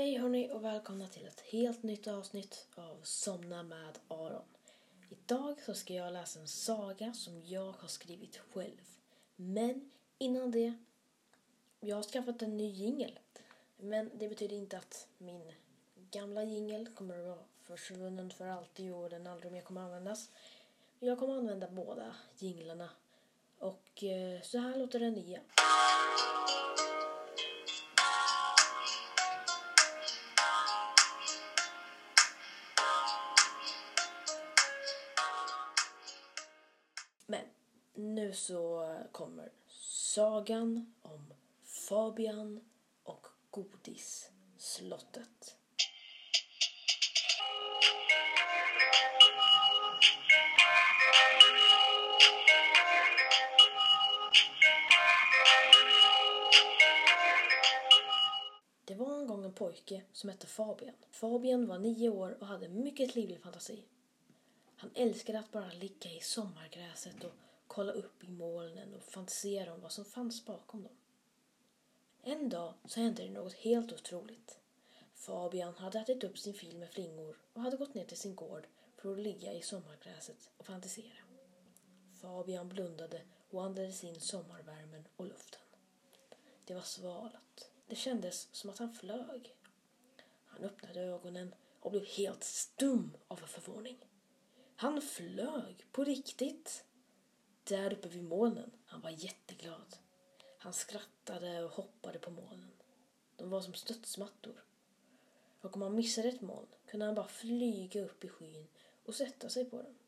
Hej hörni och välkomna till ett helt nytt avsnitt av Somna med Aron. Idag så ska jag läsa en saga som jag har skrivit själv. Men innan det, jag har skaffat en ny jingel. Men det betyder inte att min gamla jingel kommer att vara försvunnen för alltid och den aldrig mer kommer att användas. Jag kommer att använda båda jinglarna. Och eh, så här låter den nya. Men nu så kommer sagan om Fabian och Godisslottet. Det var en gång en pojke som hette Fabian. Fabian var nio år och hade mycket livlig fantasi. Han älskade att bara ligga i sommargräset och kolla upp i molnen och fantisera om vad som fanns bakom dem. En dag så hände det något helt otroligt. Fabian hade ätit upp sin fil med flingor och hade gått ner till sin gård för att ligga i sommargräset och fantisera. Fabian blundade och andades in sommarvärmen och luften. Det var svalat. Det kändes som att han flög. Han öppnade ögonen och blev helt stum av förvåning. Han flög på riktigt. Där uppe vid molnen. Han var jätteglad. Han skrattade och hoppade på molnen. De var som studsmattor. Och om han missade ett moln kunde han bara flyga upp i skyn och sätta sig på den.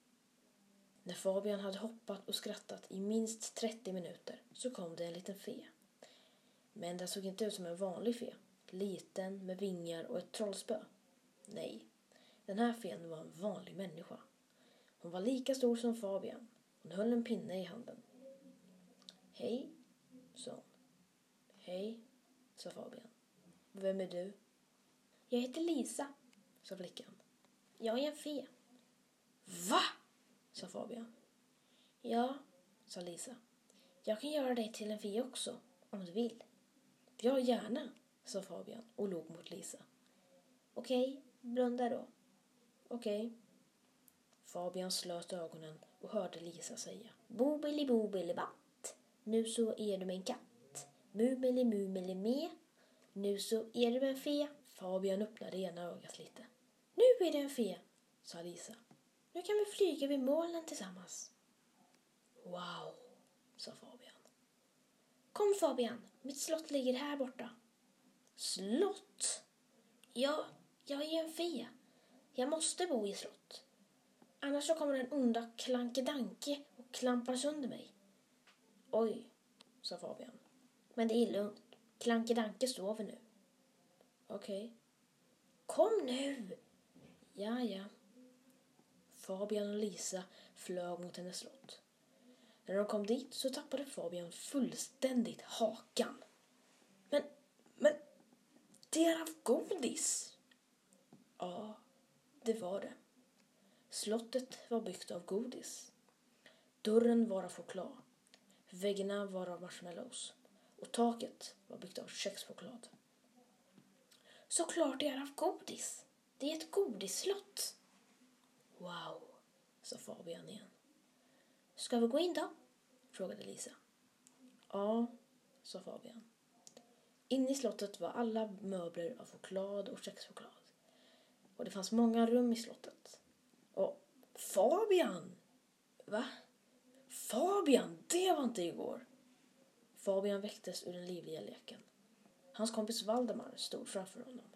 När Fabian hade hoppat och skrattat i minst 30 minuter så kom det en liten fe. Men den såg inte ut som en vanlig fe. Liten med vingar och ett trollspö. Nej, den här fen var en vanlig människa. Hon var lika stor som Fabian. Hon höll en pinne i handen. Hej, sa hon. Hej, sa Fabian. Vem är du? Jag heter Lisa, sa flickan. Jag är en fe. Va? sa Fabian. Ja, sa Lisa. Jag kan göra dig till en fe också, om du vill. Ja, gärna, sa Fabian och log mot Lisa. Okej, blunda då. Okej. Fabian slöt ögonen och hörde Lisa säga. Bobili bobili batt. Nu så är du en katt. Mumeli mumeli me. Nu så är du en fe. Fabian öppnade ena ögat lite. Nu är du en fe, sa Lisa. Nu kan vi flyga vid molnen tillsammans. Wow, sa Fabian. Kom Fabian, mitt slott ligger här borta. Slott? Ja, jag är en fe. Jag måste bo i slott. Annars så kommer den onda Klankedanke och klampar sönder mig. Oj, sa Fabian. Men det är lugnt. Klankedanke sover nu. Okej. Okay. Kom nu! Ja, ja. Fabian och Lisa flög mot hennes slott. När de kom dit så tappade Fabian fullständigt hakan. Men, men, det är av godis! Ja, det var det. Slottet var byggt av godis. Dörren var av choklad. Väggarna var av marshmallows. Och taket var byggt av kexchoklad. Såklart det är av godis. Det är ett godisslott. Wow, sa Fabian igen. Ska vi gå in då? frågade Lisa. Ja, sa Fabian. Inne i slottet var alla möbler av choklad och kexchoklad. Och det fanns många rum i slottet. Och Fabian! Va? Fabian, det var inte igår. Fabian väcktes ur den livliga leken. Hans kompis Valdemar stod framför honom.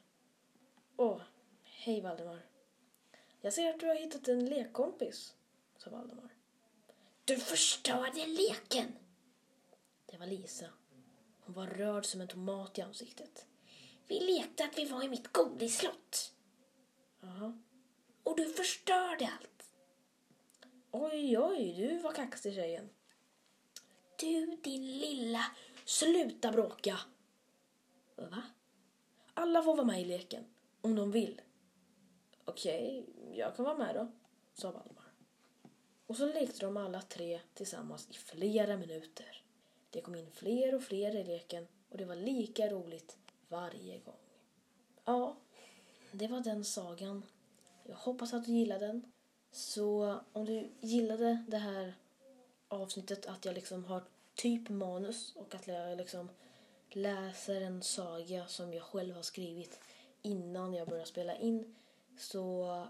Åh, hej Valdemar. Jag ser att du har hittat en lekkompis, sa Valdemar. Du förstörde leken! Det var Lisa. Hon var rörd som en tomat i ansiktet. Vi lekte att vi var i mitt godisslott. Jaha. Och du förstörde allt. Oj, oj, du var kaxig tjejen. Du, din lilla... Sluta bråka! Va? Alla får vara med i leken, om de vill. Okej, jag kan vara med då, sa Valdemar. Och så lekte de alla tre tillsammans i flera minuter. Det kom in fler och fler i leken och det var lika roligt varje gång. ja, det var den sagan. Jag hoppas att du gillade den. Så om du gillade det här avsnittet, att jag liksom har typ manus och att jag liksom läser en saga som jag själv har skrivit innan jag börjar spela in så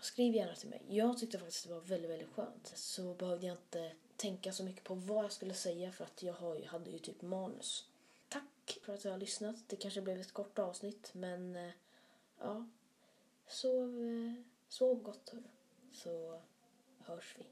skriv gärna till mig. Jag tyckte faktiskt det var väldigt, väldigt skönt. Så behövde jag inte tänka så mycket på vad jag skulle säga för att jag hade ju typ manus. Tack för att du har lyssnat. Det kanske blev ett kort avsnitt men eh, ja, sov, eh, sov gott hörru. Så hörs vi.